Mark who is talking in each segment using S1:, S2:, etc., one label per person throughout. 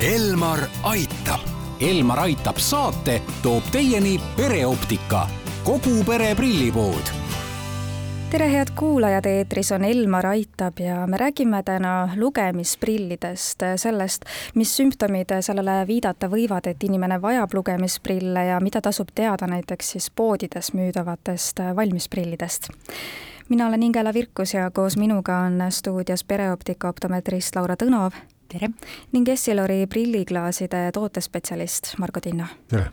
S1: Elmar aitab.
S2: Elmar aitab saate toob teieni pereoptika, kogu pere prillipood
S3: tere, head kuulajad, eetris on Elmar Aitab ja me räägime täna lugemisprillidest, sellest, mis sümptomid sellele viidata võivad, et inimene vajab lugemisprille ja mida tasub teada näiteks siis poodides müüdavatest valmisprillidest mina olen Ingela Virkus ja koos minuga on stuudios pereoptika optometrist Laura Tõnov.
S4: Tere!
S3: ning Essilori prilliklaaside tootespetsialist Margo Tinno.
S5: tere!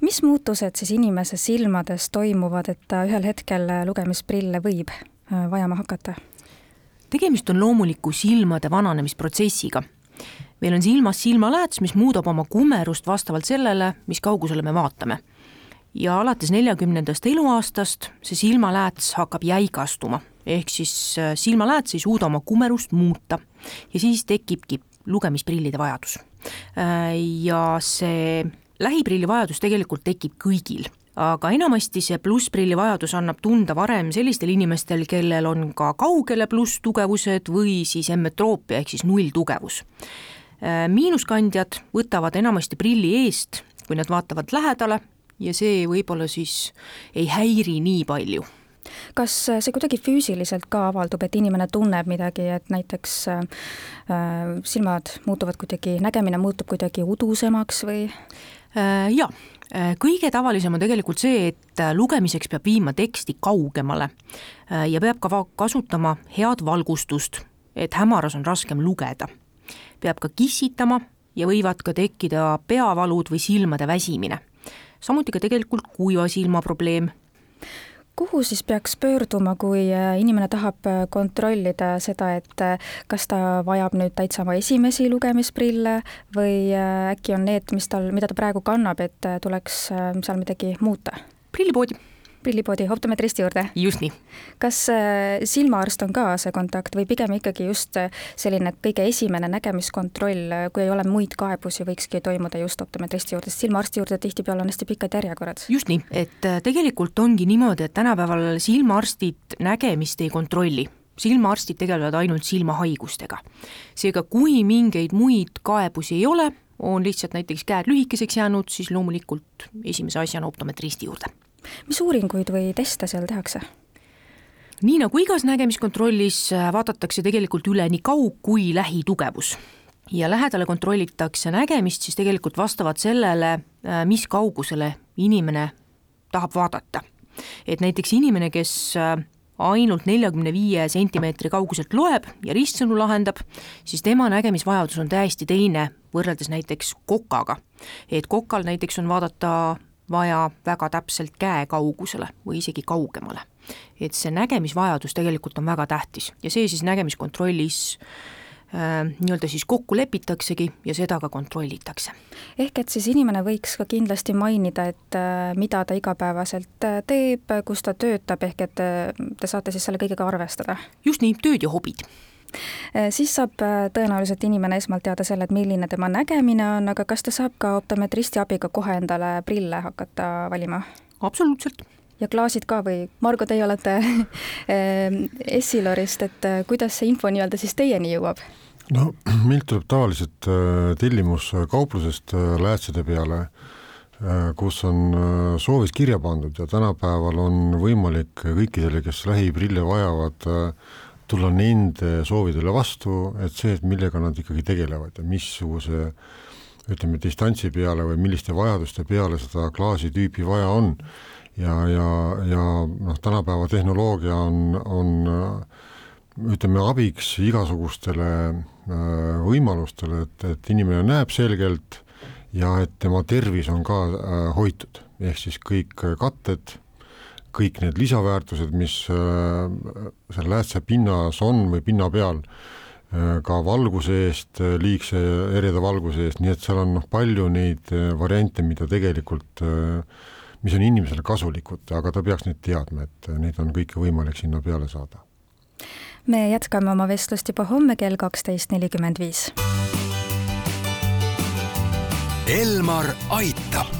S3: mis muutused siis inimese silmades toimuvad, et ta ühel hetkel lugemisprille võib äh, vajama hakata?
S4: tegemist on loomuliku silmade vananemisprotsessiga. meil on silmas silmalääts, mis muudab oma kumerust vastavalt sellele, mis kaugusele me vaatame ja alates neljakümnendast eluaastast see silmalääts hakkab jäigastuma, ehk siis äh, silmalääts ei suuda oma kumerust muuta ja siis tekibki lugemisprillide vajadus. Äh, ja see lähiprilli vajadus tegelikult tekib kõigil aga enamasti see plussprilli vajadus annab tunda varem sellistel inimestel, kellel on ka kaugele plusstugevused või siis emmetroopia ehk siis nulltugevus. Äh, miinuskandjad võtavad enamasti prilli eest, kui nad vaatavad lähedale ja see võib-olla siis ei häiri nii palju
S3: kas see kuidagi füüsiliselt ka avaldub, et inimene tunneb midagi, et näiteks äh, silmad muutuvad kuidagi, nägemine muutub kuidagi udusemaks või
S4: äh,? Jaa, äh, kõige tavalisem on tegelikult see, et äh, lugemiseks peab viima teksti kaugemale äh, ja peab ka kasutama head valgustust, et hämaras on raskem lugeda. peab ka kissitama ja võivad ka tekkida peavalud või silmade väsimine samuti ka tegelikult kuiva silma probleem
S3: kuhu siis peaks pöörduma, kui äh, inimene tahab äh, kontrollida seda, et äh, kas ta vajab nüüd täitsa oma esimesi lugemisprille või äkki on need, mis tal, mida ta praegu kannab, et tuleks seal midagi muuta?
S4: prillipoodi
S3: prillipoodi optometristi juurde?
S4: just nii.
S3: kas äh, silmaarst on ka see kontakt või pigem ikkagi just äh, selline kõige esimene nägemiskontroll, äh, kui ei ole muid kaebusi, võikski toimuda just optometristi juurde, sest silmaarsti juurde tihtipeale on hästi pikad järjekorrad?
S4: just nii, et tegelikult ongi niimoodi, et tänapäeval silmaarstid nägemist ei kontrolli silmaarstid tegelevad ainult silmahaigustega. seega, kui mingeid muid kaebusi ei ole, on lihtsalt näiteks käed lühikeseks jäänud, siis loomulikult esimese asjana optometristi juurde
S3: mis uuringuid või teste seal tehakse?
S4: nii nagu igas nägemiskontrollis äh, vaadatakse tegelikult üle nii kaug- kui lähitugevus ja lähedale kontrollitakse nägemist siis tegelikult vastavalt sellele, äh, mis kaugusele inimene tahab vaadata. et näiteks inimene, kes äh, ainult neljakümne viie sentimeetri kauguselt loeb ja ristsõnu lahendab, siis tema nägemisvajadus on täiesti teine võrreldes näiteks kokaga. et kokal näiteks on vaadata vaja väga täpselt käe kaugusele või isegi kaugemale. et see nägemisvajadus tegelikult on väga tähtis ja see siis nägemiskontrollis äh, nii-öelda siis kokku lepitaksegi ja seda ka kontrollitakse.
S3: ehk et siis inimene võiks ka kindlasti mainida, et äh, mida ta igapäevaselt äh, teeb, kus ta töötab, ehk et te saate siis selle kõigega arvestada?
S4: just nii, tööd ja hobid
S3: siis saab äh, tõenäoliselt inimene esmalt teada selle, et milline tema nägemine on, aga kas ta saab ka optometristi abiga kohe endale prille hakata valima?
S4: absoluutselt
S3: ja klaasid ka või, Margo, teie olete äh, Essilorist, et kuidas see info nii-öelda siis teieni jõuab?
S5: no meilt tuleb tavaliselt tellimus kauplusest läätside peale, kus on soovid kirja pandud ja tänapäeval on võimalik kõikidele, kes lähiprille vajavad, tulla nende soovidele vastu, et see, et millega nad ikkagi tegelevad ja missuguse ütleme, distantsi peale või milliste vajaduste peale seda klaasitüüpi vaja on. ja, ja, ja noh, tänapäeva tehnoloogia on, on ütleme, abiks igasugustele äh, võimalustele, et, et inimene näeb selgelt ja et tema tervis on ka äh, hoitud, ehk siis kõik katted kõik need lisaväärtused, mis äh, seal läätse pinnas on või pinna peal, äh, ka valguse eest, äh, liigse ereda valguse eest, nii et seal on noh, palju neid variante, mida tegelikult, mis on inimesele kasulikud, aga ta peaks neid teadma, et neid on kõike võimalik sinna peale saada.
S3: me jätkame oma vestlust juba homme kell kaksteist nelikümmend viis.
S1: Elmar aitab